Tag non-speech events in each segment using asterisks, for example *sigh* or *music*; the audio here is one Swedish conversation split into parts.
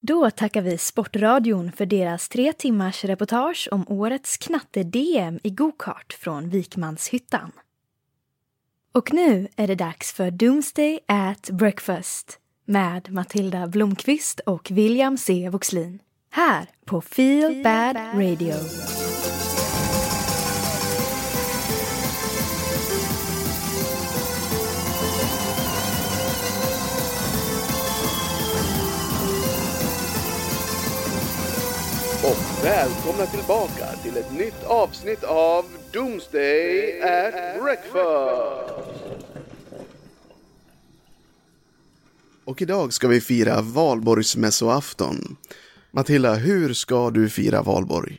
Då tackar vi Sportradion för deras tre timmars reportage om årets knatte-DM i gokart från Vikmanshyttan. Och nu är det dags för Doomsday at Breakfast med Matilda Blomqvist och William C. Voxlin. Här på Feel Bad Radio. Och välkomna tillbaka till ett nytt avsnitt av Doomsday at Breakfast! Och idag ska vi fira valborgsmässoafton. Matilda, hur ska du fira valborg?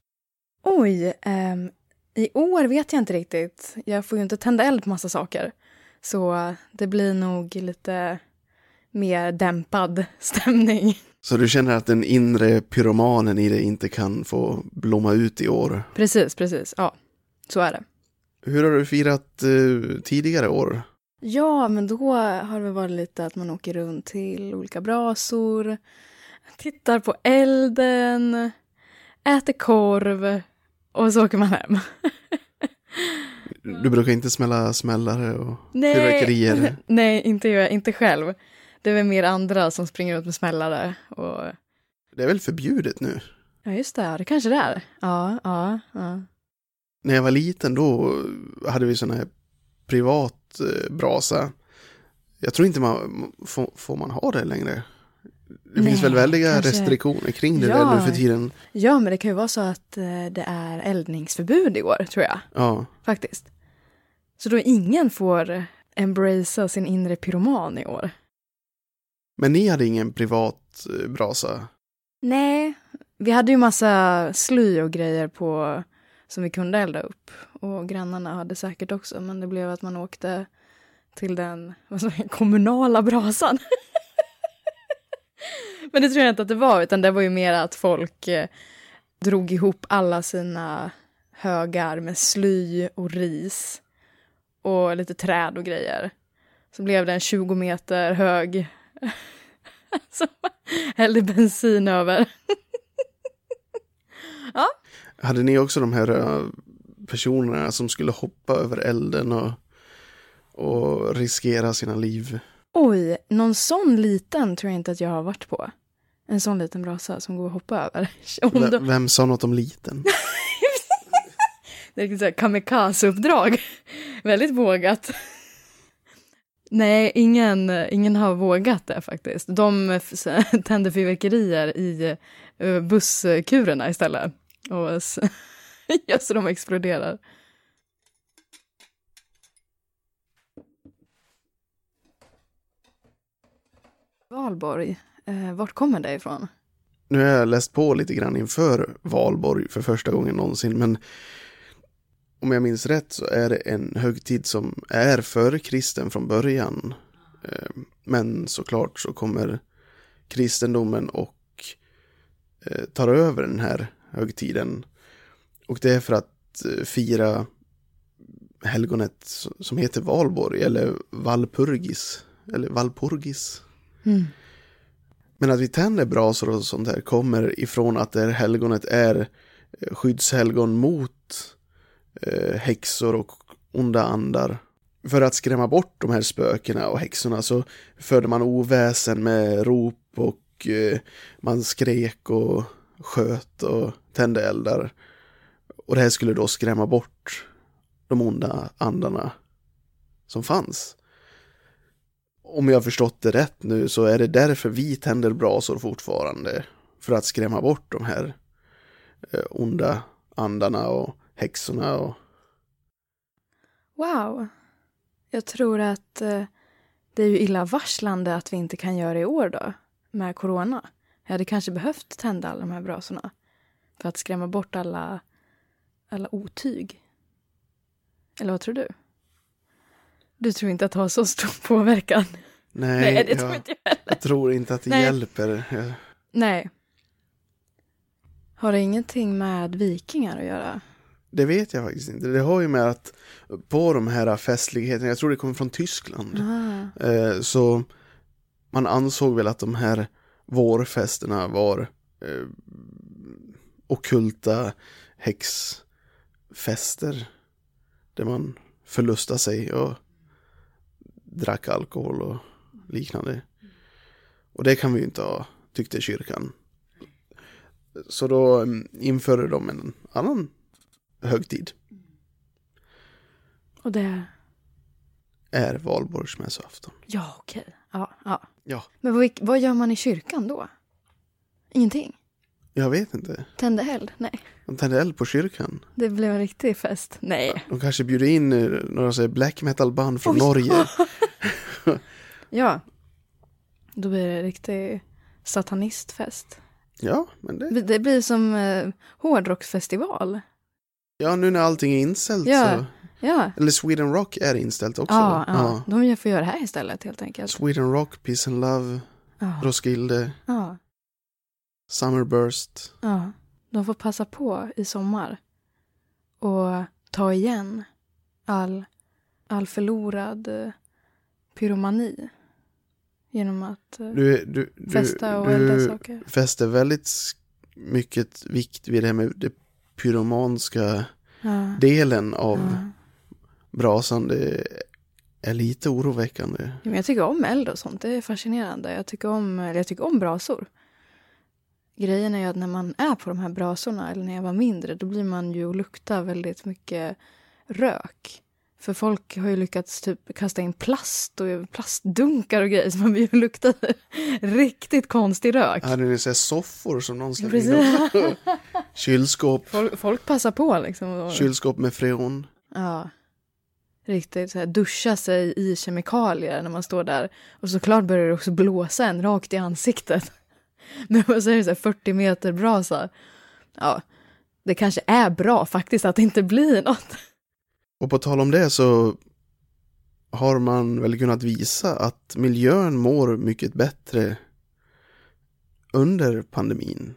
Oj, ehm, i år vet jag inte riktigt. Jag får ju inte tända eld på massa saker. Så det blir nog lite mer dämpad *laughs* stämning. Så du känner att den inre pyromanen i dig inte kan få blomma ut i år? Precis, precis. Ja, så är det. Hur har du firat eh, tidigare år? Ja, men då har det varit lite att man åker runt till olika brasor, tittar på elden, äter korv och så åker man hem. Du brukar inte smälla smällare och fyrverkerier? *laughs* Nej, inte jag, inte själv. Det är väl mer andra som springer runt med smällare och... Det är väl förbjudet nu? Ja, just det. Det kanske det är. Ja, ja, ja. När jag var liten då hade vi sån här privat eh, brasa. Jag tror inte man, får, får man ha det längre? Det Nej, finns väl väldiga kanske- restriktioner kring det Ja. där nu för tiden. Ja, men det kan ju vara så att eh, det är eldningsförbud i år, tror jag. Ja, Faktiskt. Så då ingen får embracea sin inre pyroman i år men ni hade ingen privat eh, brasa? Nej, vi hade ju massa sly och grejer på som vi kunde elda upp. Och grannarna hade säkert också, men det blev att man åkte till den *laughs* vad säger, kommunala brasan. *laughs* men det tror jag inte att det var, utan det var ju mer att folk eh, drog ihop alla sina högar med sly och ris och lite träd och grejer. Så blev det en 20 meter hög *laughs* som hällde bensin över. *laughs* Hade ni också de här eh, personerna som skulle hoppa över elden och, och riskera sina liv? Oj, någon sån liten tror jag inte att jag har varit på. En sån liten brasa som går att hoppa över. *laughs* Om de, vem sa något om liten? det är här kamikaze-uppdrag. Väldigt vågat. Nej, ingen, ingen har vågat det faktiskt. De tänder *laughs* tände fyrverkerier i eh, busskurerna istället. Och så, *laughs* ja, så de exploderar. Valborg, eh, vart kommer det ifrån? Nu har jag läst på lite grann inför valborg för första gången någonsin, men om jag minns rätt så är det en högtid som är förkristen från början. Eh, Men såklart så kommer kristendomen och eh, tar över den här högtiden. Och det är för att eh, fira helgonet som heter Valborg eller Valpurgis. Eller Valpurgis. Mm. Men att vi tänder brasor och sånt här kommer ifrån att det här helgonet är skyddshelgon mot eh, häxor och onda andar. För att skrämma bort de här spökena och häxorna så förde man oväsen med rop och eh, man skrek och sköt och tände eldar. Och det här skulle då skrämma bort de onda andarna som fanns. Om jag har förstått det rätt nu så är det därför vi tänder brasor fortfarande. För att skrämma bort de här eh, onda andarna och häxorna och Wow. Jag tror att eh, det är ju illavarslande att vi inte kan göra det i år då, med corona. Jag hade kanske behövt tända alla de här brasorna för att skrämma bort alla, alla otyg. Eller vad tror du? Du tror inte att det har så stor *laughs* påverkan? Nej, Nej, det tror jag, inte jag heller. jag tror inte att det Nej. hjälper. Nej. Har det ingenting med vikingar att göra? Det vet jag faktiskt inte. Det har ju med att på de här festligheterna, jag tror det kommer från Tyskland, Ah. eh, så man ansåg väl att de här vårfesterna var eh, okulta häxfester där man förlustade sig och drack alkohol och liknande. Och det kan vi ju inte ha, tyckte kyrkan. Så då mm, införde de en annan högtid. Och det... Är valborgsmässoafton. Ja, okej. Ja, ja. Ja. Men vad, vad gör man i kyrkan då? Ingenting? Jag vet inte. Tände eld? Nej. De tände eld på kyrkan. Det blev en riktig fest? Nej. De kanske bjuder in eh, några så black metal band från Oj. Norge. *laughs* Ja. Då blir det en riktig satanistfest. Ja, men det. Det blir som eh, hårdrocksfestival. Ja, nu när allting är inställt Ja. så. Ja. Eller Sweden Rock är inställt också. Ja, ja. De får göra det här istället helt enkelt. Sweden Rock, Peace and Love, Ja. Roskilde, Ja. Summerburst. ja. De får passa på i sommar och ta igen all, all förlorad eh, pyromani genom att eh, Du, du, du, festa och elda du saker. fäster väldigt mycket vikt vid det här med det pyromanska Ja. delen av Ja. brasan. Det är lite oroväckande. Men jag tycker om eld och sånt. Det är fascinerande. Jag tycker om, eller jag tycker om brasor. Grejen är ju att när man är på de här brasorna, eller när jag var mindre, då blir man ju och luktar väldigt mycket rök. För folk har ju lyckats typ kasta in plast och plastdunkar och grejer så man blir ju lukta *laughs* riktigt konstig rök. Hade ni sett soffor som någon släppte in? *laughs* Kylskåp, Folk, folk passar på liksom. Kylskåp med freon. Ja. Riktigt så här, duscha sig i kemikalier när man står där. Och såklart börjar det också blåsa en rakt i ansiktet. *laughs* Men vad säger du, så här 40 meter brasa. Ja, det kanske är bra faktiskt att det inte blir något. Och på tal om det så har man väl kunnat visa att miljön mår mycket bättre under pandemin.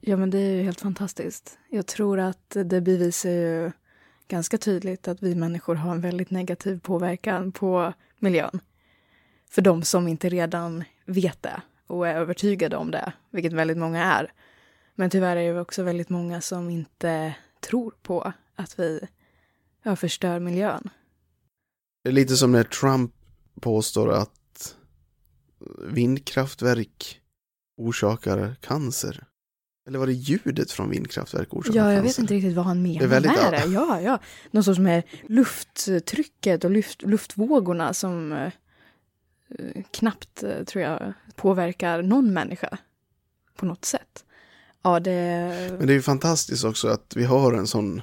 Ja, men det är ju helt fantastiskt. Jag tror att det bevisar ju ganska tydligt att vi människor har en väldigt negativ påverkan på miljön. För de som inte redan vet det och är övertygade om det, vilket väldigt många är. Men tyvärr är det också väldigt många som inte tror på att vi ja, förstör miljön. Det är lite som när Trump påstår att vindkraftverk orsakar cancer. Eller var det ljudet från vindkraftverk orsakar Ja, cancer? jag vet inte riktigt vad han menar Det är väldigt- med det. Ja, ja. Någon sorts med lufttrycket och luft, luftvågorna som eh, eh, knappt, eh, tror jag, påverkar någon människa på något sätt. Ja, det... Men det är ju fantastiskt också att vi har en sån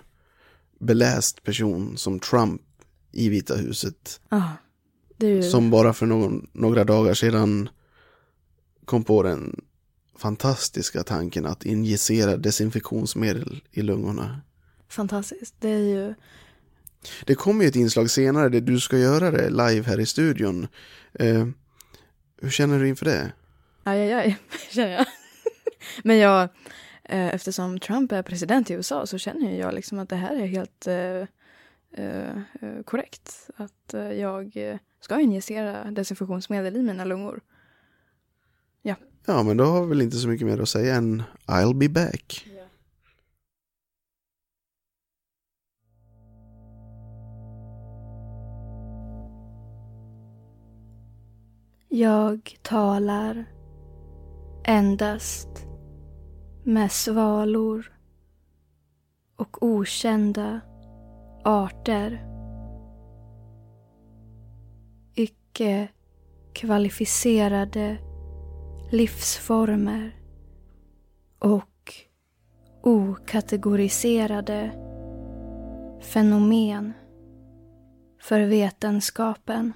beläst person som Trump i Vita huset. Är ju... Som bara för någon, några dagar sedan kom på den fantastiska tanken att injicera desinfektionsmedel i lungorna. fantastiskt. Det är ju... Det kommer ju ett inslag senare där du ska göra det live här i studion. Eh, hur känner du inför det? Aj, aj, aj, *laughs* känner jag. Men jag, eftersom Trump är president i USA så känner jag liksom att det här är helt eh, eh, eh, korrekt. Att eh, jag eh, ska injicera desinfektionsmedel i mina lungor. Ja, men då har vi väl inte så mycket mer att säga än I'll be back. Jag talar endast med svalor och okända arter. Icke kvalificerade livsformer och okategoriserade fenomen för vetenskapen.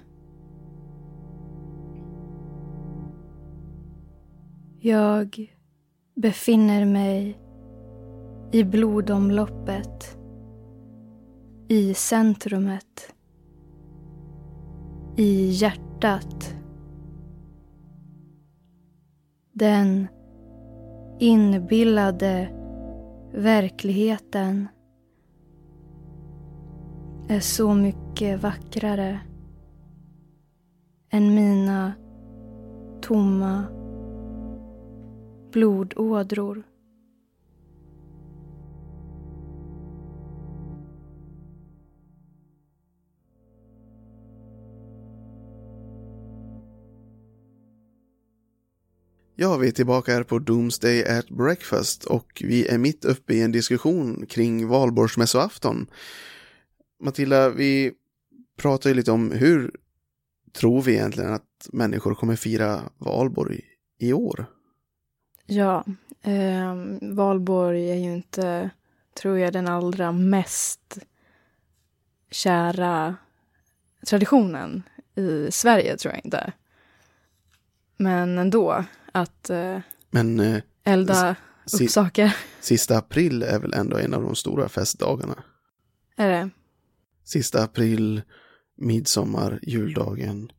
Jag befinner mig i blodomloppet, i centrumet, i hjärtat. Den inbillade verkligheten är så mycket vackrare än mina tomma blodådror. Ja, vi är tillbaka här på Doomsday at Breakfast och vi är mitt uppe i en diskussion kring valborgsmässoafton. Matilda, vi pratar ju lite om hur tror vi egentligen att människor kommer fira valborg i år? Ja, eh, valborg är ju inte, tror jag, den allra mest kära traditionen i Sverige, tror jag inte. Men ändå, att eh, Men eh, elda upp saker. sista april är väl ändå en av de stora festdagarna? Är det? Sista april, midsommar, juldagen,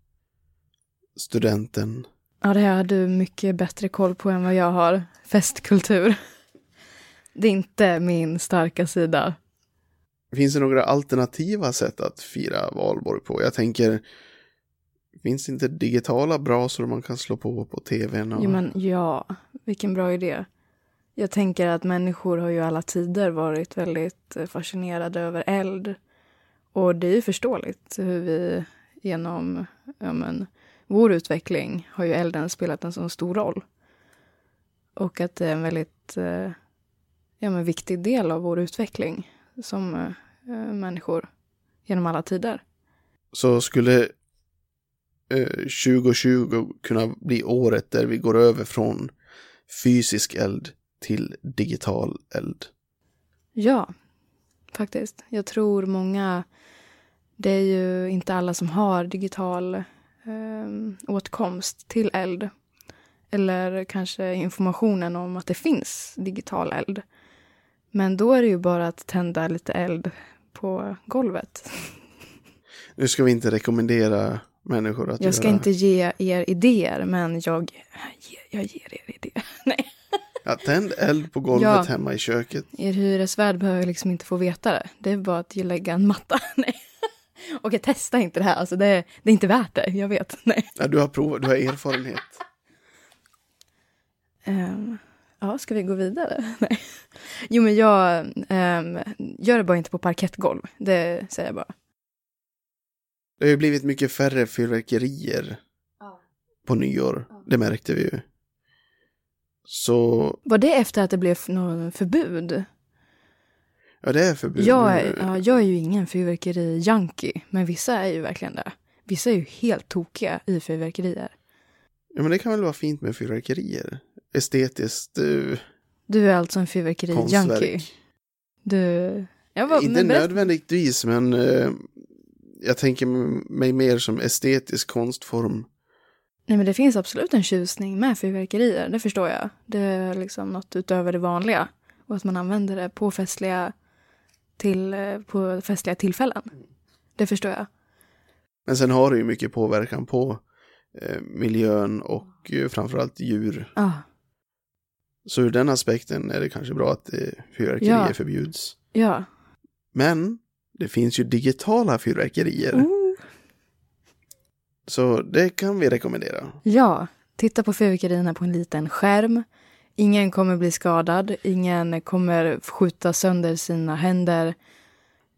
studenten. Ja, det har du mycket bättre koll på än vad jag har. Festkultur. Det är inte min starka sida. Finns det några alternativa sätt att fira valborg på? Jag tänker, finns det inte digitala brasor man kan slå på på tvn? Och... Jo, men ja, vilken bra idé. Jag tänker att människor har ju alla tider varit väldigt eh, fascinerade över eld. Och det är ju förståeligt hur vi genom ja, men, vår utveckling har ju elden spelat en så stor roll. Och att det är en väldigt eh, ja, men, viktig del av vår utveckling som eh, människor genom alla tider. Så skulle eh, 2020 kunna bli året där vi går över från fysisk eld till digital eld? Ja, faktiskt. Jag tror många... Det är ju inte alla som har digital eh, åtkomst till eld. Eller kanske informationen om att det finns digital eld. Men då är det ju bara att tända lite eld på golvet. Nu ska vi inte rekommendera människor att Jag ska göra... inte ge er idéer, men jag, jag ger er idéer. *laughs* Nej. Ja, tänd eld på golvet Ja. hemma i köket. Er hyresvärd behöver liksom inte få veta det. Det är bara att lägga en matta. *laughs* Nej. Okej, testa inte det här. Alltså det, det är inte värt det. Jag vet. *laughs* Nej. Ja, du har provat, du har erfarenhet. Ehm, ja, ska vi gå vidare? *laughs* Nej. Jo, men jag um, gör det bara inte på parkettgolv. Det säger jag bara. Det har ju blivit mycket färre fyrverkerier på nyår. Det märkte vi ju. Så, Var det efter att det blev någon förbud? Ja det är förbud Jag är, ja, jag är ju ingen fyrverkeri-junkie, men vissa är ju verkligen det. Vissa är ju helt tokiga i fyrverkerier. Ja, men det kan väl vara fint med fyrverkerier. Estetiskt eh, Du är alltså en fyrverkeri-junkie. Du... Var, Inte men nödvändigtvis, men eh, jag tänker mig mer som estetisk konstform. Nej, men det finns absolut en tjusning med fyrverkerier, det förstår jag. Det är liksom något utöver det vanliga. Och att man använder det på festliga, till, eh, på festliga tillfällen. Det förstår jag. Men sen har det ju mycket påverkan på eh, miljön och eh, framförallt djur. Ah, Så ur den aspekten är det kanske bra att eh, fyrverkerier Ja. förbjuds. ja. Men det finns ju digitala fyrverkerier. Oh. Så det kan vi rekommendera. Ja, titta på fyrverkerierna på en liten skärm. Ingen kommer bli skadad, ingen kommer skjuta sönder sina händer.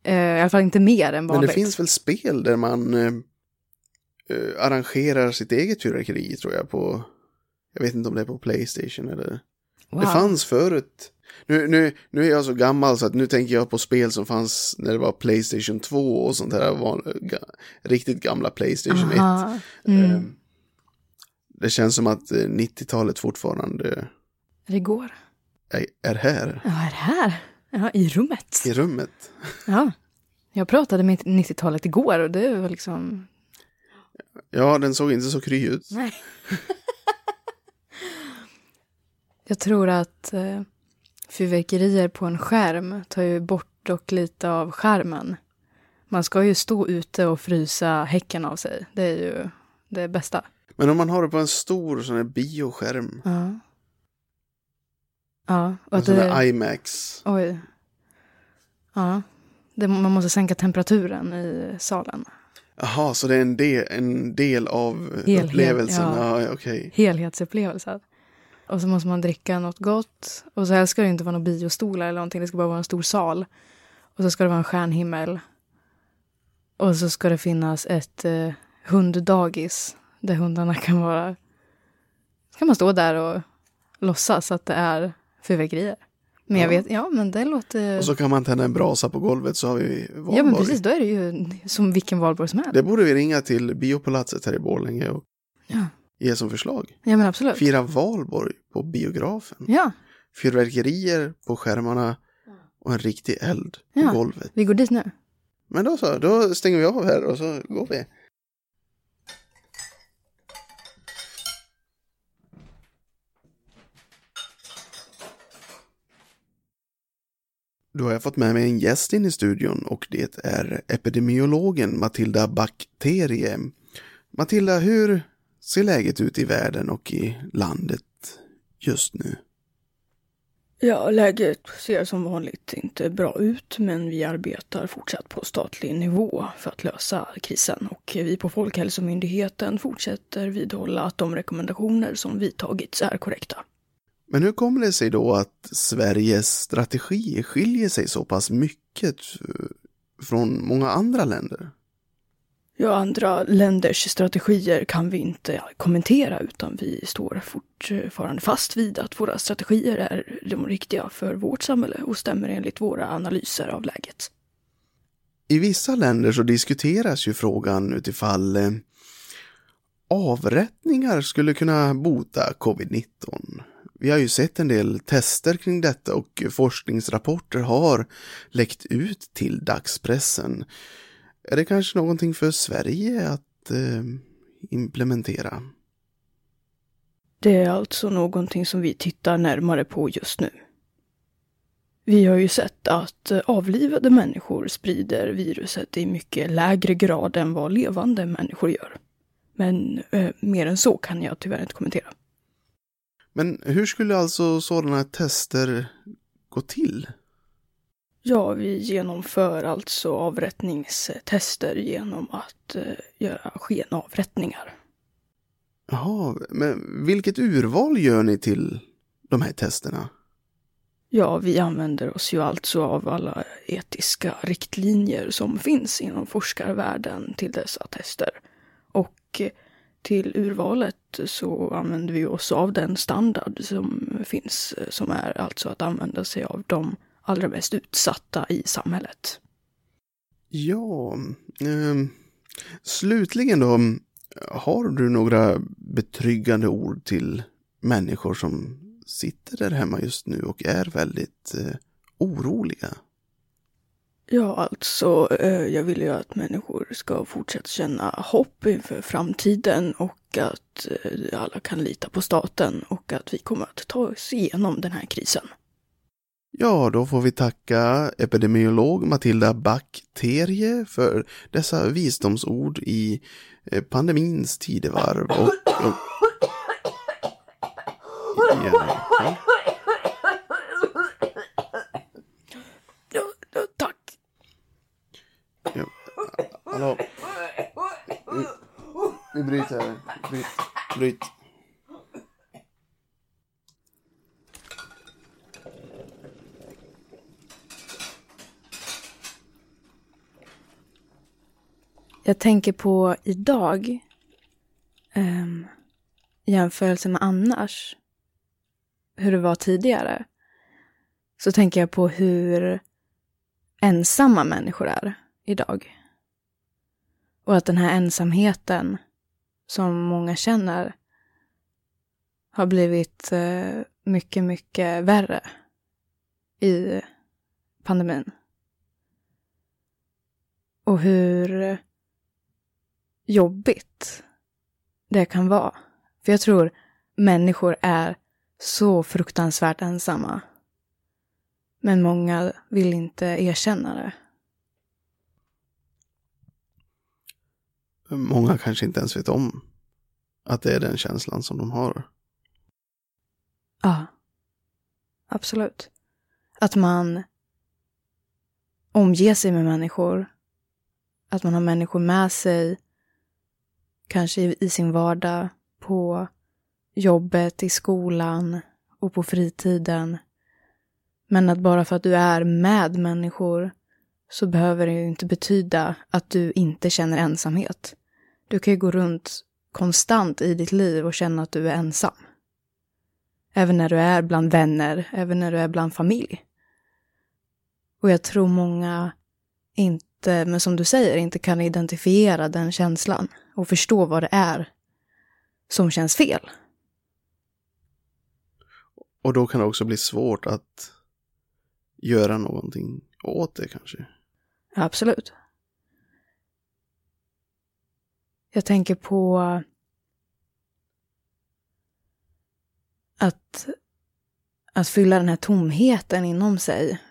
Eh, I alla fall inte mer än Men vanligt. det finns väl spel där man eh, eh, arrangerar sitt eget fyrverkeri tror jag på, jag vet inte om det är på Playstation eller, wow. det fanns förut. Nu, nu, nu är jag så gammal så att nu tänker jag på spel som fanns när det var Playstation 2 och sånt här, van, ga, riktigt gamla Playstation 1. Aha. Mm. Eh, Det känns som att eh, 90-talet fortfarande Det går. är, är här Ja, är här? Ja, i rummet. i rummet. Ja. Jag pratade med 90-talet igår och det var liksom... Ja, den såg inte så kry ut. Nej. Jag tror att eh, fyrverkerier på en skärm tar ju bort dock lite av skärmen. Man ska ju stå ute och frysa häcken av sig. Det är ju det bästa. Men om man har det på en stor sån här bioskärm, Ja. Ja, och en att det... där IMAX. Oj. Ja. Det, man måste sänka temperaturen i salen. Jaha, så det är en del, en del av Helhet, upplevelsen? ja. Ja, okej. Helhetsupplevelsen. Och så måste man dricka något gott. Och så helst ska det inte vara några biostolar eller någonting. Det ska bara vara en stor sal. Och så ska det vara en stjärnhimmel. Och så ska det finnas ett eh, hunddagis. Där hundarna kan vara... Så kan man stå där och låtsas att det är fyrverkerier. Men jag Ja. vet, ja men det låter... Och så kan man tända en brasa på golvet så har vi valborg. Ja men precis, då är det ju som vilken valborg som helst. Det borde vi ringa till biopalatset här i Borlänge och Ja. ge som förslag. ja men absolut. Fira valborg på biografen. Ja, Fyrverkerier på skärmarna och en riktig eld på Ja. golvet. vi går dit nu. Men då så, då stänger vi av här och så går vi. Då har jag fått med mig en gäst in i studion och det är epidemiologen Matilda Bakterie. Matilda, hur ser läget ut i världen och i landet just nu? Ja, läget ser som vanligt inte bra ut, men vi arbetar fortsatt på statlig nivå för att lösa krisen. Och vi på Folkhälsomyndigheten fortsätter vidhålla att de rekommendationer som vidtagits är korrekta. Men hur kommer det sig då att Sveriges strategi skiljer sig så pass mycket eh, från många andra länder? Ja, andra länders strategier kan vi inte kommentera utan vi står fortfarande fast vid att våra strategier är de riktiga för vårt samhälle och stämmer enligt våra analyser av läget. I vissa länder så diskuteras ju frågan utifall eh, avrättningar skulle kunna bota covid-19. Vi har ju sett en del tester kring detta och forskningsrapporter har läckt ut till dagspressen. Är det kanske någonting för Sverige att eh, implementera? Det är alltså någonting som vi tittar närmare på just nu. Vi har ju sett att eh, avlivade människor sprider viruset i mycket lägre grad än vad levande människor gör. Men eh, mer än så kan jag tyvärr inte kommentera. Men hur skulle alltså sådana tester gå till? Ja, vi genomför alltså avrättningstester genom att eh, göra skenavrättningar. Jaha, men vilket urval gör ni till de här testerna? Ja, vi använder oss ju alltså av alla etiska riktlinjer som finns inom forskarvärlden till dessa tester. Och eh, till urvalet så använder vi oss av den standard som finns, eh, som är alltså att använda sig av de allra mest utsatta i samhället. Ja, eh, slutligen då. Har du några betryggande ord till människor som sitter där hemma just nu och är väldigt eh, oroliga? Ja, alltså, eh, jag vill ju att människor ska fortsätta känna hopp inför framtiden och att eh, alla kan lita på staten och att vi kommer att ta oss igenom den här krisen. Ja, då får vi tacka epidemiolog Matilda Bakterie för dessa visdomsord i eh, pandemins tidevarv. Och, och... Ja. Ja, ja, tack. Hallå? Vi, vi bryter här. Bryt. Bryt. Jag tänker på idag. Um, I jämförelse med annars. Hur det var tidigare. Så tänker jag på hur ensamma människor är idag. Och att den här ensamheten som många känner har blivit eh, mycket, mycket värre i pandemin. Och hur jobbigt det kan vara. För jag tror människor är så fruktansvärt ensamma. Men många vill inte erkänna det. Många kanske inte ens vet om att det är den känslan som de har. Ja, absolut. Att man omger sig med människor. Att man har människor med sig. Kanske i, sin vardag, på jobbet, i skolan och på fritiden. Men att bara för att du är med människor så behöver det ju inte betyda att du inte känner ensamhet. Du kan ju gå runt konstant i ditt liv och känna att du är ensam. Även när du är bland vänner, även när du är bland familj. Och jag tror många inte, men som du säger, inte kan identifiera den känslan och förstå vad det är som känns fel. Och då kan det också bli svårt att göra någonting åt det kanske. Absolut. Jag tänker på att, att fylla den här tomheten inom sig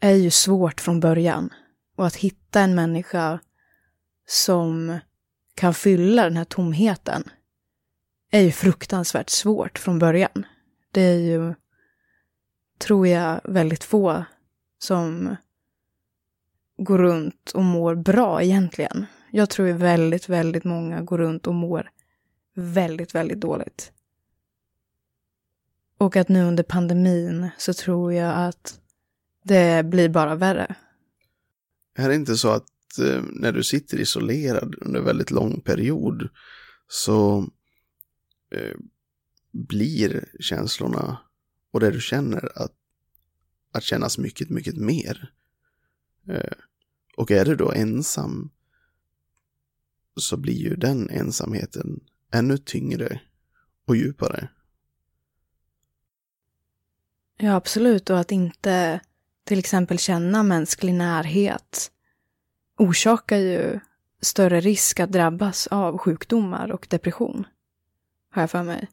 är ju svårt från början. Och att hitta en människa som kan fylla den här tomheten är ju fruktansvärt svårt från början. Det är ju, tror jag, väldigt få som går runt och mår bra egentligen. Jag tror väldigt, väldigt många går runt och mår väldigt, väldigt dåligt. Och att nu under pandemin så tror jag att det blir bara värre. Är det inte så att eh, när du sitter isolerad under väldigt lång period så eh, blir känslorna och det du känner att, att kännas mycket, mycket mer. Eh, och är du då ensam så blir ju den ensamheten ännu tyngre och djupare. Ja, absolut. Och att inte till exempel känna mänsklig närhet orsakar ju större risk att drabbas av sjukdomar och depression. Har jag för mig.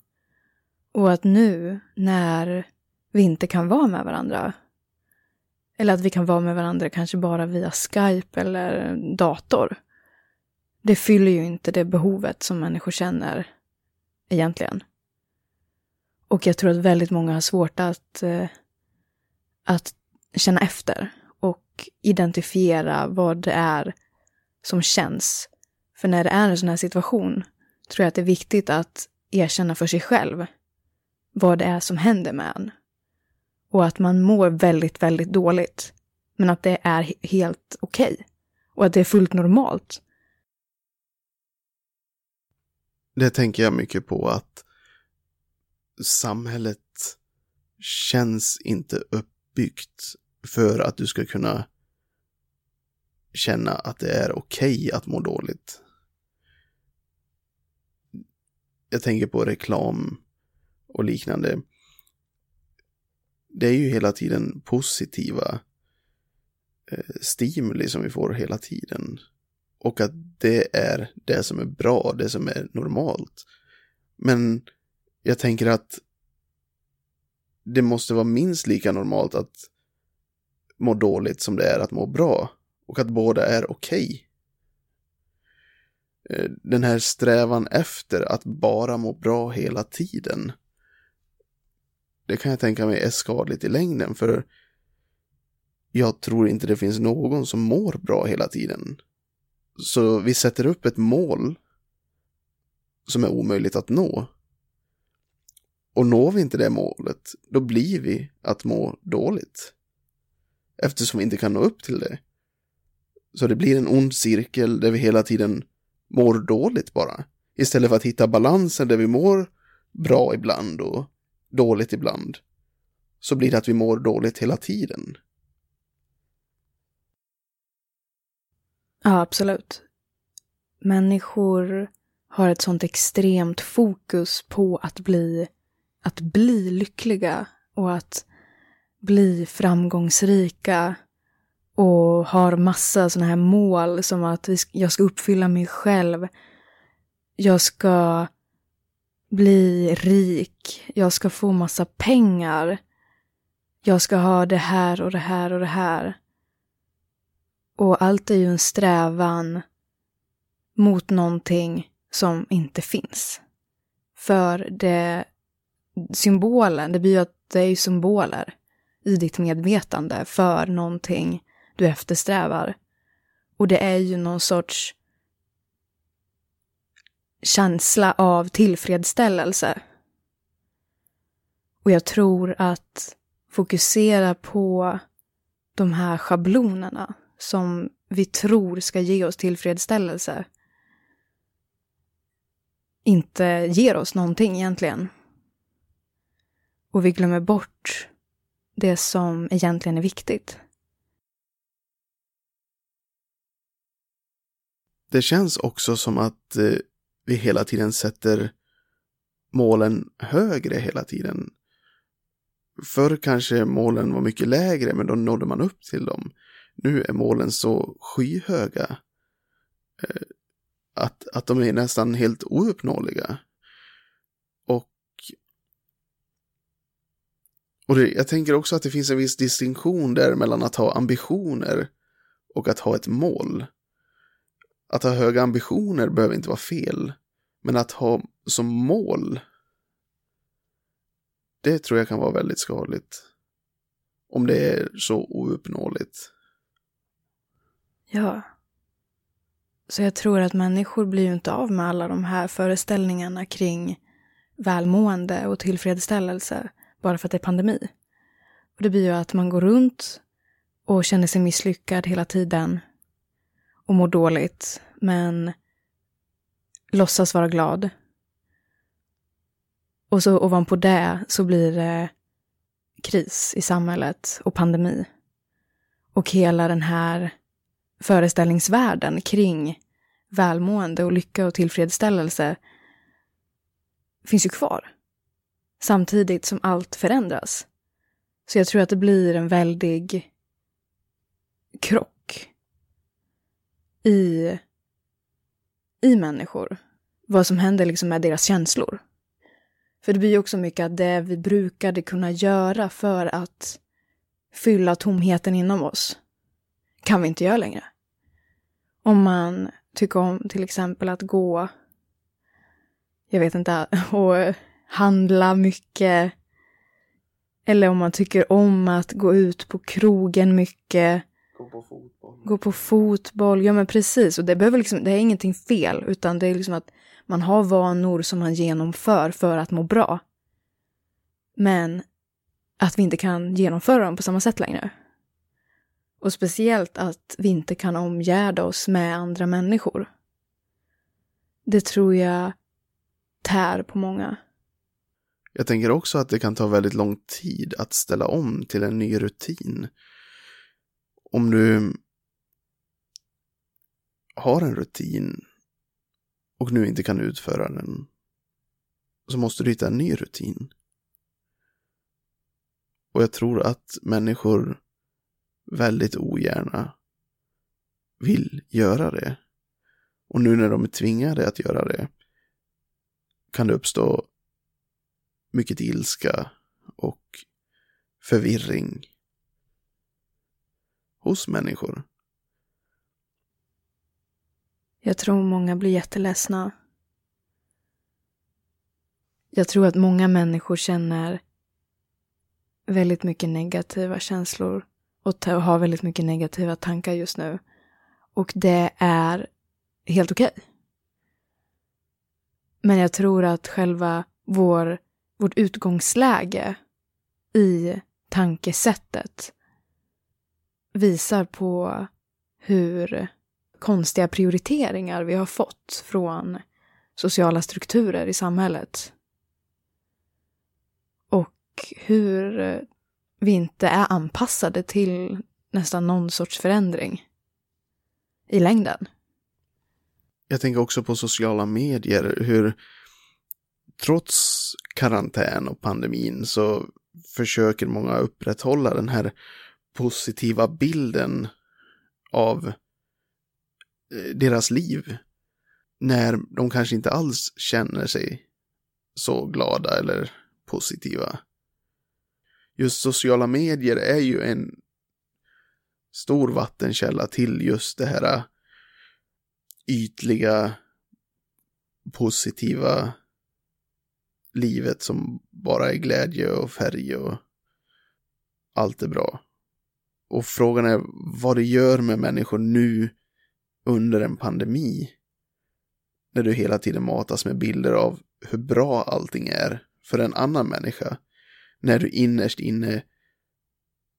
Och att nu när vi inte kan vara med varandra eller att vi kan vara med varandra kanske bara via Skype eller dator. Det fyller ju inte det behovet som människor känner egentligen. Och jag tror att väldigt många har svårt att, eh, att känna efter och identifiera vad det är som känns. För när det är en sån här situation tror jag att det är viktigt att erkänna för sig själv vad det är som händer med en. Och att man mår väldigt, väldigt dåligt. Men att det är helt okej. Okay. Och att det är fullt normalt. Det tänker jag mycket på att samhället känns inte uppbyggt för att du ska kunna känna att det är okej okay att må dåligt. Jag tänker på reklam och liknande. Det är ju hela tiden positiva eh, stimuli som vi får hela tiden. Och att det är det som är bra, det som är normalt. Men jag tänker att det måste vara minst lika normalt att må dåligt som det är att må bra. Och att båda är okej. Okay. Den här strävan efter att bara må bra hela tiden. Det kan jag tänka mig är skadligt i längden för jag tror inte det finns någon som mår bra hela tiden. Så vi sätter upp ett mål som är omöjligt att nå. Och når vi inte det målet, då blir vi att må dåligt. Eftersom vi inte kan nå upp till det. Så det blir en ond cirkel där vi hela tiden mår dåligt bara. Istället för att hitta balansen där vi mår bra ibland och dåligt ibland. Så blir det att vi mår dåligt hela tiden. Ja, absolut. Människor har ett sånt extremt fokus på att bli, att bli lyckliga och att bli framgångsrika och har massa sådana här mål som att jag ska uppfylla mig själv. Jag ska bli rik. Jag ska få massa pengar. Jag ska ha det här och det här och det här. Och allt är ju en strävan mot någonting som inte finns. För det, symbolen, det blir ju att det är ju symboler i ditt medvetande för någonting du eftersträvar. Och det är ju någon sorts känsla av tillfredsställelse. Och jag tror att fokusera på de här schablonerna som vi tror ska ge oss tillfredsställelse inte ger oss någonting egentligen. Och vi glömmer bort det som egentligen är viktigt. Det känns också som att eh, vi hela tiden sätter målen högre hela tiden. Förr kanske målen var mycket lägre, men då nådde man upp till dem. Nu är målen så skyhöga eh, att, att de är nästan helt ouppnåeliga. Och, och det, jag tänker också att det finns en viss distinktion där mellan att ha ambitioner och att ha ett mål. Att ha höga ambitioner behöver inte vara fel, men att ha som mål, det tror jag kan vara väldigt skadligt. Om det är så ouppnåeligt. Ja. Så jag tror att människor blir ju inte av med alla de här föreställningarna kring välmående och tillfredsställelse bara för att det är pandemi. Och det blir ju att man går runt och känner sig misslyckad hela tiden och mår dåligt, men låtsas vara glad. Och så ovanpå det så blir det kris i samhället och pandemi. Och hela den här föreställningsvärlden kring välmående och lycka och tillfredsställelse finns ju kvar. Samtidigt som allt förändras. Så jag tror att det blir en väldig krock i, i människor. Vad som händer liksom med deras känslor. För det blir ju också mycket att det vi brukade kunna göra för att fylla tomheten inom oss kan vi inte göra längre. Om man tycker om till exempel att gå, jag vet inte, *laughs* och handla mycket. Eller om man tycker om att gå ut på krogen mycket. Gå på fot. Gå på fotboll, ja men precis. Och det, behöver liksom, det är ingenting fel, utan det är liksom att man har vanor som man genomför för att må bra. Men att vi inte kan genomföra dem på samma sätt längre. Och speciellt att vi inte kan omgärda oss med andra människor. Det tror jag tär på många. Jag tänker också att det kan ta väldigt lång tid att ställa om till en ny rutin. Om du har en rutin och nu inte kan utföra den så måste du hitta en ny rutin. Och jag tror att människor väldigt ogärna vill göra det. Och nu när de är tvingade att göra det kan det uppstå mycket ilska och förvirring hos människor. Jag tror många blir jätteledsna. Jag tror att många människor känner väldigt mycket negativa känslor och har väldigt mycket negativa tankar just nu. Och det är helt okej. Okay. Men jag tror att själva vår, vårt utgångsläge i tankesättet visar på hur konstiga prioriteringar vi har fått från sociala strukturer i samhället. Och hur vi inte är anpassade till nästan någon sorts förändring i längden. Jag tänker också på sociala medier, hur trots karantän och pandemin så försöker många upprätthålla den här positiva bilden av Eh, deras liv. När de kanske inte alls känner sig så glada eller positiva just sociala medier är ju en stor vattenkälla till just det här eh, ytliga, positiva livet som bara är glädje och färg och allt är bra. Och frågan är vad det gör med människor nu under en pandemi. när du hela tiden matas med bilder av hur bra allting är för en annan människa, när du innerst inne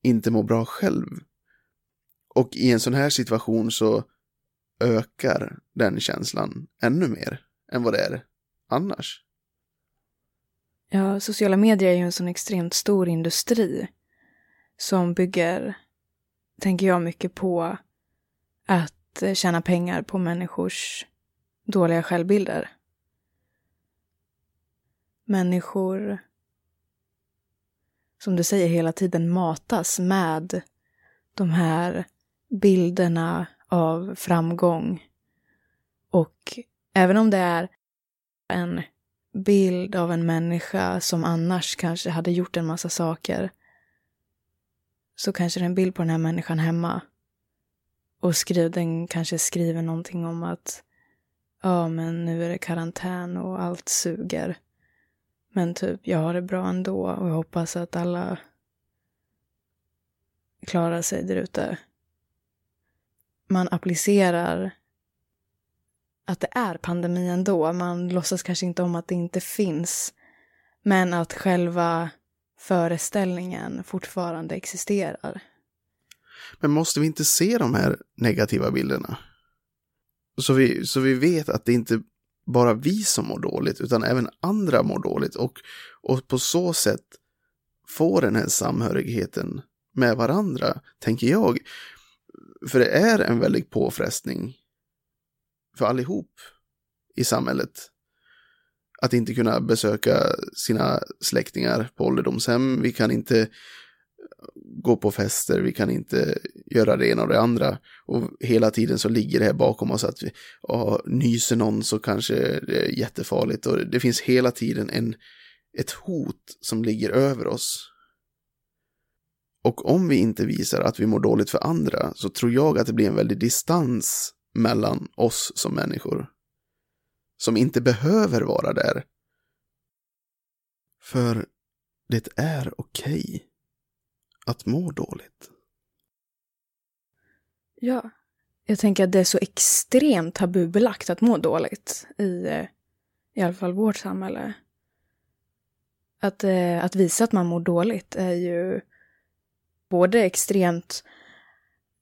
inte mår bra själv. Och i en sån här situation så ökar den känslan ännu mer än vad det är annars. Ja, sociala medier är ju en sån extremt stor industri som bygger, tänker jag, mycket på att eh, tjäna pengar på människors dåliga självbilder. Människor, som du säger, hela tiden matas med de här bilderna av framgång. Och även om det är en bild av en människa som annars kanske hade gjort en massa saker så kanske det är en bild på den här människan hemma. Och skriv, den kanske skriver någonting om att ja, men nu är det karantän och allt suger. Men typ, jag har det bra ändå och jag hoppas att alla klarar sig där ute. Man applicerar att det är pandemi ändå. Man låtsas kanske inte om att det inte finns. Men att själva föreställningen fortfarande existerar. Men måste vi inte se de här negativa bilderna? Så vi, så vi vet att det inte bara vi som mår dåligt, utan även andra mår dåligt och, och på så sätt få den här samhörigheten med varandra, tänker jag. För det är en väldig påfrestning för allihop i samhället. Att inte kunna besöka sina släktingar på ålderdomshem. Vi kan inte gå på fester, vi kan inte göra det ena och det andra. Och hela tiden så ligger det här bakom oss att vi, åh, nyser någon så kanske det är jättefarligt. Och det finns hela tiden en, ett hot som ligger över oss. Och om vi inte visar att vi mår dåligt för andra så tror jag att det blir en väldig distans mellan oss som människor. Som inte behöver vara där. För det är okej okay att må dåligt. Ja. Jag tänker att det är så extremt tabubelagt att må dåligt i eh, i alla fall vårt samhälle. Att, eh, att visa att man mår dåligt är ju både extremt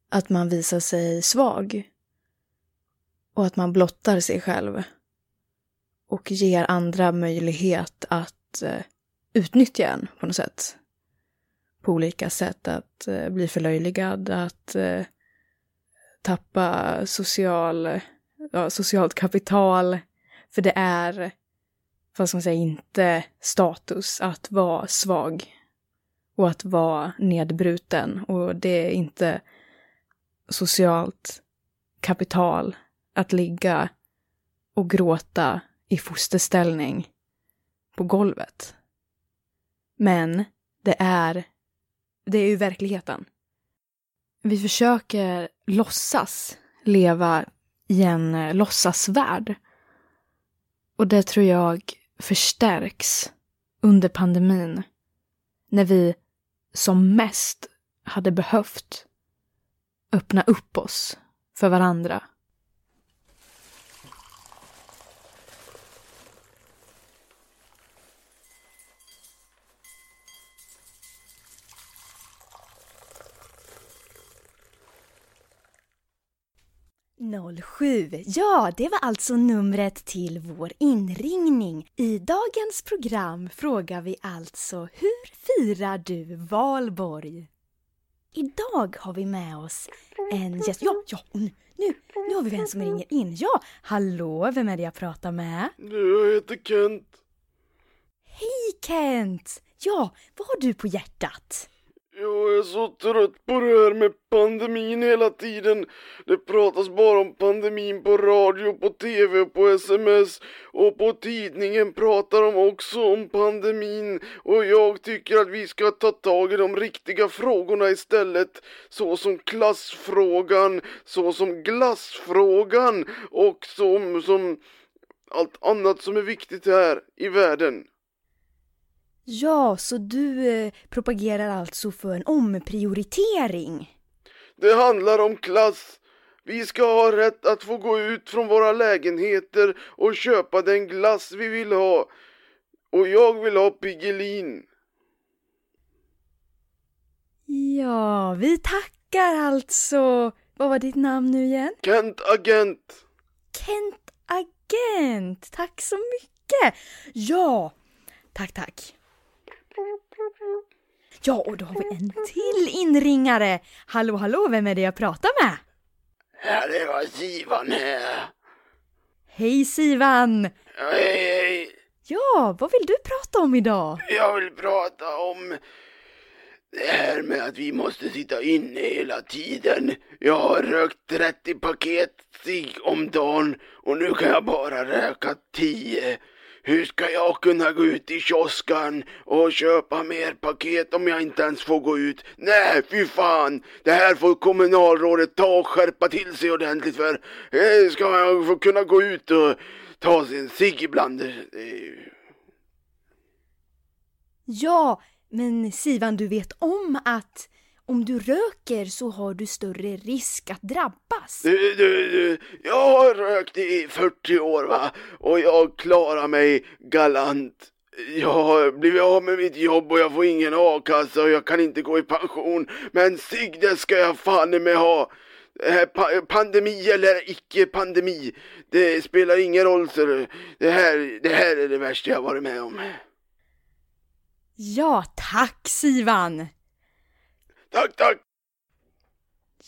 att man visar sig svag och att man blottar sig själv och ger andra möjlighet att eh, utnyttja en på något sätt. På olika sätt, att eh, bli förlöjligad, att eh, tappa social, ja, socialt kapital. För det är, vad ska man säga, inte status att vara svag och att vara nedbruten. Och det är inte socialt kapital att ligga och gråta i fosterställning på golvet. Men det är, det är ju verkligheten. Vi försöker låtsas leva i en eh, låtsasvärld. Och det tror jag förstärks under pandemin. När vi som mest hade behövt öppna upp oss för varandra. Sju. Ja, det var alltså numret till vår inringning. I dagens program frågar vi alltså Hur firar du valborg? Idag har vi med oss en gäst. Ja, ja, nu, nu har vi vem som ringer in. Ja, hallå, vem är det jag pratar med? Jag heter Kent. Hej Kent! Ja, vad har du på hjärtat? Jag är så trött på det här med pandemin hela tiden. Det pratas bara om pandemin på radio, på tv och på sms. Och på tidningen pratar de också om pandemin. Och jag tycker att vi ska ta tag i de riktiga frågorna istället. Så som klassfrågan, så som glassfrågan och som, som allt annat som är viktigt här i världen. Ja, så du eh, propagerar alltså för en omprioritering? Det handlar om klass. Vi ska ha rätt att få gå ut från våra lägenheter och köpa den glass vi vill ha. Och jag vill ha Piggelin. Ja, vi tackar alltså. Vad var ditt namn nu igen? Kent Agent. Kent Agent. Tack så mycket. Ja, tack, tack. Ja, och då har vi en till inringare. Hallå, hallå, vem är det jag pratar med? Ja, det var Sivan här. Hej Sivan! Hej, hej. Ja, vad vill du prata om idag? Jag vill prata om det här med att vi måste sitta inne hela tiden. Jag har rökt 30 paket cigg om dagen och nu kan jag bara röka 10. Hur ska jag kunna gå ut i kioskan och köpa mer paket om jag inte ens får gå ut? Nej, fy fan! Det här får kommunalrådet ta och skärpa till sig ordentligt för. Eh, Ska jag få kunna gå ut och ta sin en cigg ibland? Ja, men Sivan, du vet om att om du röker så har du större risk att drabbas. Du, du, du, jag har rökt i 40 år va och jag klarar mig galant. Jag har blivit av med mitt jobb och jag får ingen a-kassa och jag kan inte gå i pension. Men cigg det ska jag fan mig ha. Här pa- pandemi eller icke pandemi, det spelar ingen roll så du. det här, det här är det värsta jag varit med om. Ja, tack Sivan! Tack, tack!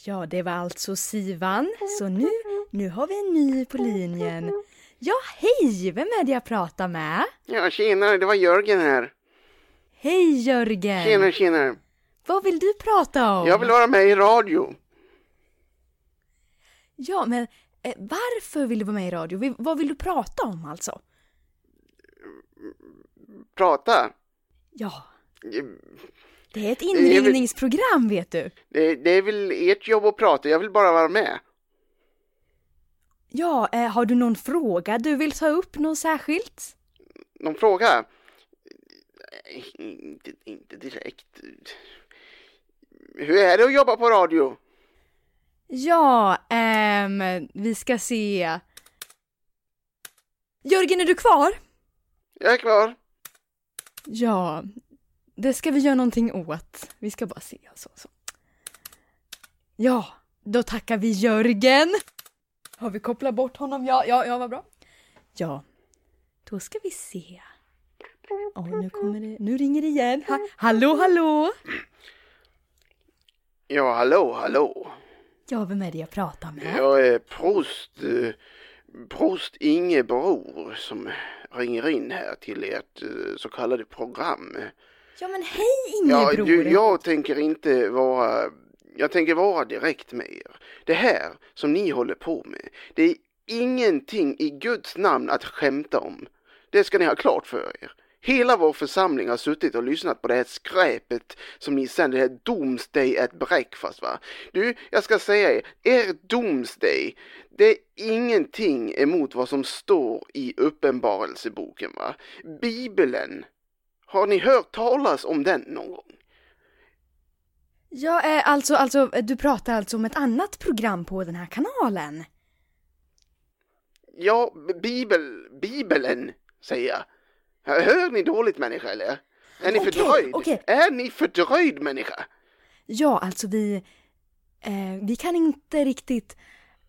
Ja, det var alltså Sivan. Så nu, nu har vi en ny på linjen. Ja, hej! Vem är det jag pratar med? Ja, tjenare, det var Jörgen här. Hej Jörgen! Tjenare, tjenare. Vad vill du prata om? Jag vill vara med i radio. Ja, men eh, varför vill du vara med i radio? Vi- Vad vill du prata om alltså? Prata. Ja, det är ett inringningsprogram vet du. Det, det är väl ert jobb att prata, jag vill bara vara med. Ja, eh, har du någon fråga du vill ta upp, något särskilt? Någon fråga? Inte, inte direkt. Hur är det att jobba på radio? Ja, ehm, vi ska se. Jörgen, är du kvar? Jag är kvar. Ja, det ska vi göra någonting åt. Vi ska bara se. Så, så. Ja, då tackar vi Jörgen. Har vi kopplat bort honom? Ja, ja, ja, vad bra. Ja, då ska vi se. Åh, nu kommer det. Nu ringer det igen. Ha, hallå, hallå! Ja, hallå, hallå. Ja, vem är det jag pratar med? Jag är prost, eh, prost Ingebror som ringer in här till ert eh, så kallade program. Ja, men hej Ja, du, jag tänker inte vara, jag tänker vara direkt med er. Det här som ni håller på med, det är ingenting i Guds namn att skämta om. Det ska ni ha klart för er. Hela vår församling har suttit och lyssnat på det här skräpet som ni sänder, det här Doomsday at breakfast va. Du, jag ska säga er, er Doomsday, det är ingenting emot vad som står i Uppenbarelseboken va. Bibeln, har ni hört talas om den någon gång? Ja, eh, alltså, alltså, du pratar alltså om ett annat program på den här kanalen? Ja, bibel, bibeln, säger jag. Hör ni dåligt människa eller? Är ni Okej, fördröjd? okej. Är ni fördröjd människa? Ja, alltså vi... Eh, vi kan inte riktigt...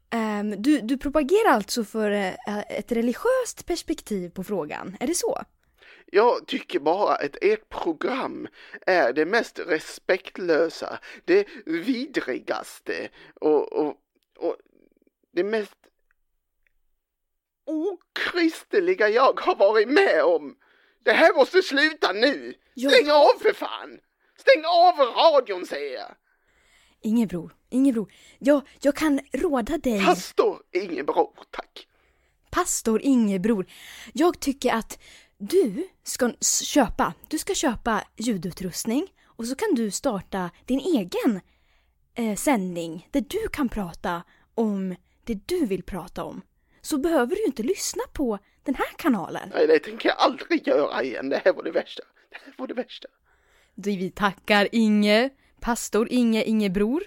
ehm, du, du propagerar alltså för eh, ett religiöst perspektiv på frågan, är det så? Jag tycker bara att ert program är det mest respektlösa, det vidrigaste och, och, och det mest okristliga jag har varit med om. Det här måste sluta nu! Stäng av för fan! Stäng av radion säger jag! Ingebror, Ingebror, jag, jag kan råda dig, Pastor Ingebror, tack! pastor Ingebror. Jag tycker att du ska köpa, du ska köpa ljudutrustning och så kan du starta din egen eh, sändning där du kan prata om det du vill prata om. Så behöver du inte lyssna på den här kanalen. Nej, det tänker jag aldrig göra igen. Det här var det värsta. Det här var det värsta. Vi tackar Inge, pastor Inge Ingebror.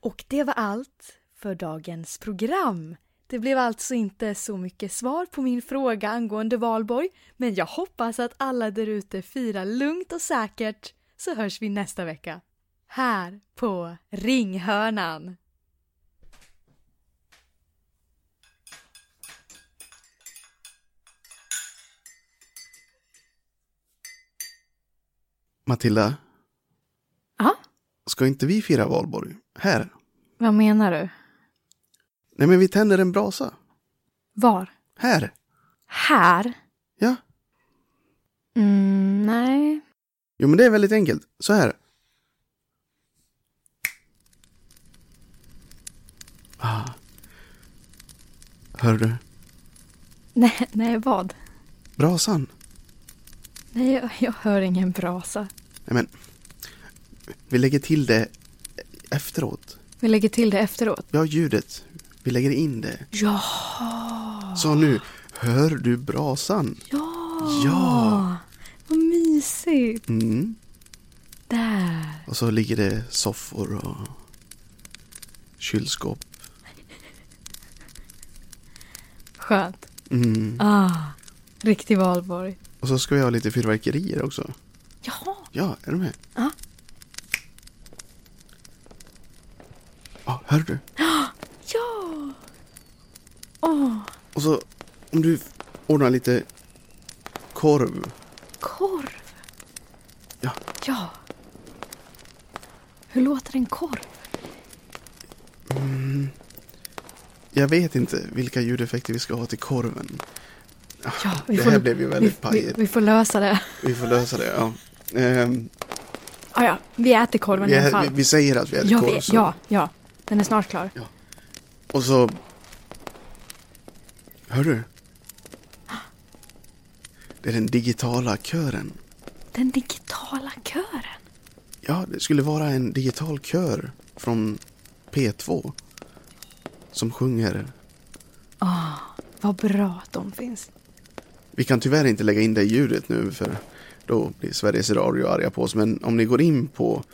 Och det var allt för dagens program. Det blev alltså inte så mycket svar på min fråga angående valborg, men jag hoppas att alla därute firar lugnt och säkert, så hörs vi nästa vecka. Här på Ringhörnan. Matilda, Ja, ska inte vi fira valborg? Här? vad menar du? Nej, men vi tänder en brasa. Var? Här. Här? Ja. Mm, nej. Jo, men det är väldigt enkelt. Så här. Ah. Hör du? Nej, nej vad? Brasan. Nej, jag, jag hör ingen brasa. Nej, men. Vi lägger till det efteråt. Vi lägger till det efteråt. Ja, ljudet. Vi lägger in det. Ja! Så nu. Hör du brasan? Ja! Ja. Vad mysigt! Mm. Där. Och så ligger det soffor och kylskåp. Skönt. Mm. Ah, riktig valborg. Och så ska vi ha lite fyrverkerier också. Jaha. Ja, är du med? Ja. Ja, hör du? Ja! Åh, Och så om du ordnar lite korv. korv. Ja. Ja. Hur låter en korv? Jag vet inte vilka ljudeffekter vi ska ha till korven. Ja, vi det får, här blev ju väldigt vi, vi, pajigt. vi får lösa det. Vi får lösa det, ja. Ehm, Ah, ja, vi äter korven vi, i alla fall. vi, vi säger att vi äter ja, korv. så- ja, ja. Den är snart klar. Och så... Hör du? Det är den digitala kören. Den digitala kören. Ja, det skulle vara en digital kör från P2. Som sjunger. Ah, vad bra att de finns. Vi kan tyvärr inte lägga in det ljudet nu för då blir Sveriges Radio arga på oss. Men om ni går in på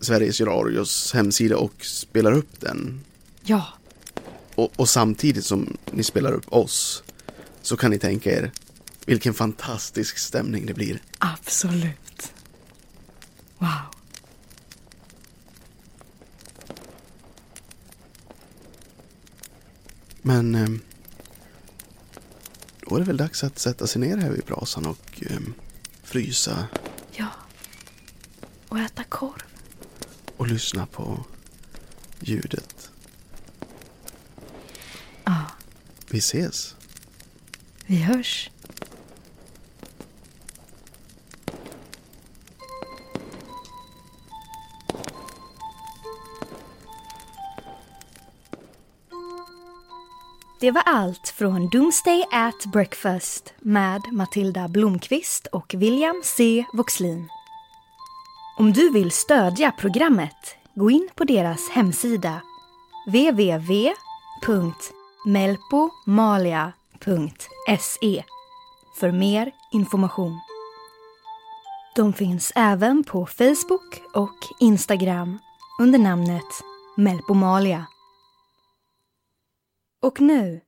Sveriges Radios hemsida och spelar upp den Ja, och, och samtidigt som ni spelar upp oss så kan ni tänka er vilken fantastisk stämning det blir. absolut. Wow. Men eh, då är det väl dags att sätta sig ner här vid brasan och eh, frysa Ja. Och äta korv. och lyssna på ljudet. Ja, vi ses. vi hörs. Det var allt från Doomsday at Breakfast med Matilda Blomqvist och William C. Voxlin. Om du vill stödja programmet, gå in på deras hemsida www melpomalia.se för mer information. De finns även på Facebook och Instagram under namnet Melpomalia. Och nu,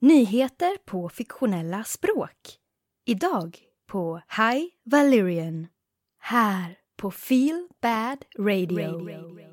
nyheter på fiktionella språk. Idag på High Valyrian. Här på Feel Bad Radio.